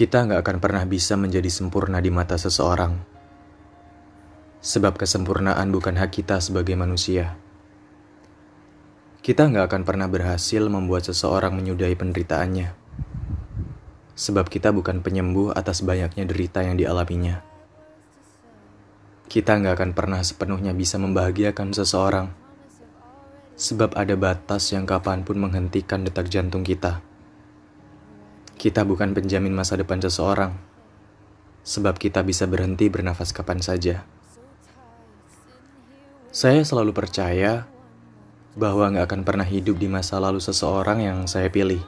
Kita nggak akan pernah bisa menjadi sempurna di mata seseorang. Sebab kesempurnaan bukan hak kita sebagai manusia. Kita nggak akan pernah berhasil membuat seseorang menyudahi penderitaannya. Sebab kita bukan penyembuh atas banyaknya derita yang dialaminya. Kita nggak akan pernah sepenuhnya bisa membahagiakan seseorang. Sebab ada batas yang kapan pun menghentikan detak jantung kita. Kita bukan penjamin masa depan seseorang, sebab kita bisa berhenti bernafas kapan saja. Saya selalu percaya bahwa nggak akan pernah hidup di masa lalu seseorang yang saya pilih.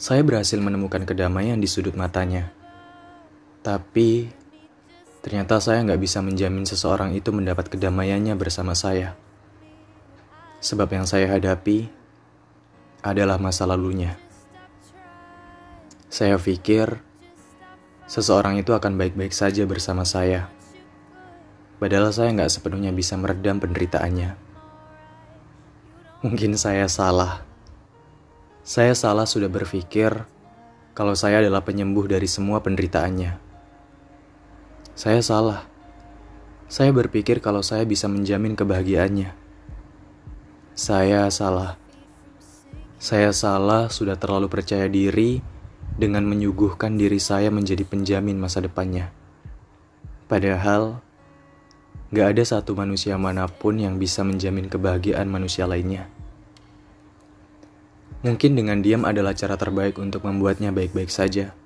Saya berhasil menemukan kedamaian di sudut matanya. Tapi, ternyata saya nggak bisa menjamin seseorang itu mendapat kedamaiannya bersama saya. Sebab yang saya hadapi adalah masa lalunya. Saya pikir seseorang itu akan baik-baik saja bersama saya. Padahal saya nggak sepenuhnya bisa meredam penderitaannya. Mungkin saya salah. Saya salah sudah berpikir kalau saya adalah penyembuh dari semua penderitaannya. Saya salah. Saya berpikir kalau saya bisa menjamin kebahagiaannya. Saya salah. Saya salah sudah terlalu percaya diri dengan menyuguhkan diri saya menjadi penjamin masa depannya. Padahal, Gak ada satu manusia mana pun yang bisa menjamin kebahagiaan manusia lainnya. Mungkin dengan diam adalah cara terbaik untuk membuatnya baik-baik saja.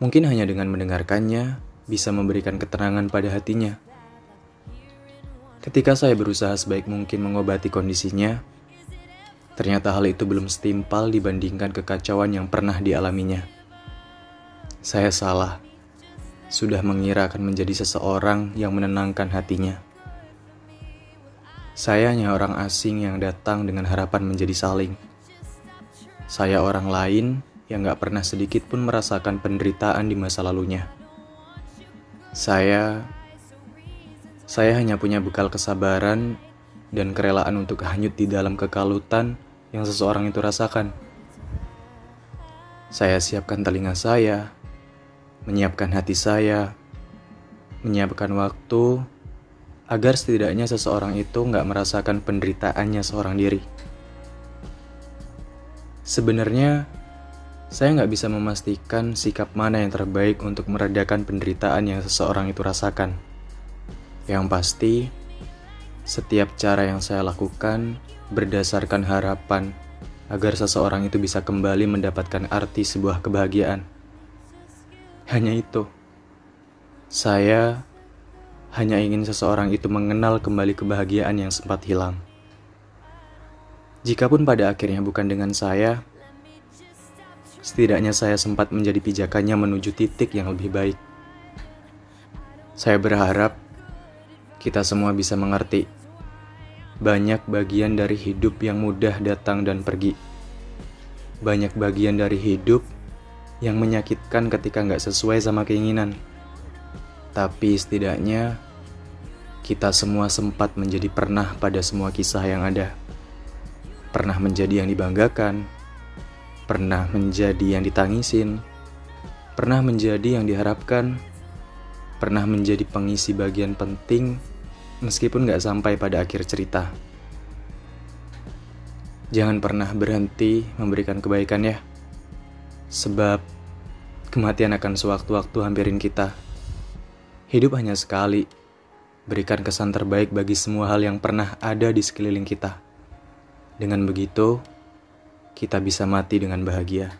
Mungkin hanya dengan mendengarkannya bisa memberikan keterangan pada hatinya. Ketika saya berusaha sebaik mungkin mengobati kondisinya, ternyata hal itu belum setimpal dibandingkan kekacauan yang pernah dialaminya. Saya salah sudah mengira akan menjadi seseorang yang menenangkan hatinya. Saya hanya orang asing yang datang dengan harapan menjadi saling. Saya orang lain yang gak pernah sedikit pun merasakan penderitaan di masa lalunya. Saya, saya hanya punya bekal kesabaran dan kerelaan untuk hanyut di dalam kekalutan yang seseorang itu rasakan. Saya siapkan telinga saya, menyiapkan hati saya, menyiapkan waktu agar setidaknya seseorang itu nggak merasakan penderitaannya seorang diri. Sebenarnya, saya nggak bisa memastikan sikap mana yang terbaik untuk meredakan penderitaan yang seseorang itu rasakan. Yang pasti, setiap cara yang saya lakukan berdasarkan harapan agar seseorang itu bisa kembali mendapatkan arti sebuah kebahagiaan. Hanya itu. Saya hanya ingin seseorang itu mengenal kembali kebahagiaan yang sempat hilang. Jikapun pada akhirnya bukan dengan saya, setidaknya saya sempat menjadi pijakannya menuju titik yang lebih baik. Saya berharap kita semua bisa mengerti banyak bagian dari hidup yang mudah datang dan pergi. Banyak bagian dari hidup yang menyakitkan ketika nggak sesuai sama keinginan. Tapi setidaknya kita semua sempat menjadi pernah pada semua kisah yang ada. Pernah menjadi yang dibanggakan, pernah menjadi yang ditangisin, pernah menjadi yang diharapkan, pernah menjadi pengisi bagian penting meskipun nggak sampai pada akhir cerita. Jangan pernah berhenti memberikan kebaikan ya. Sebab Kematian akan sewaktu-waktu hampirin kita. Hidup hanya sekali. Berikan kesan terbaik bagi semua hal yang pernah ada di sekeliling kita. Dengan begitu, kita bisa mati dengan bahagia.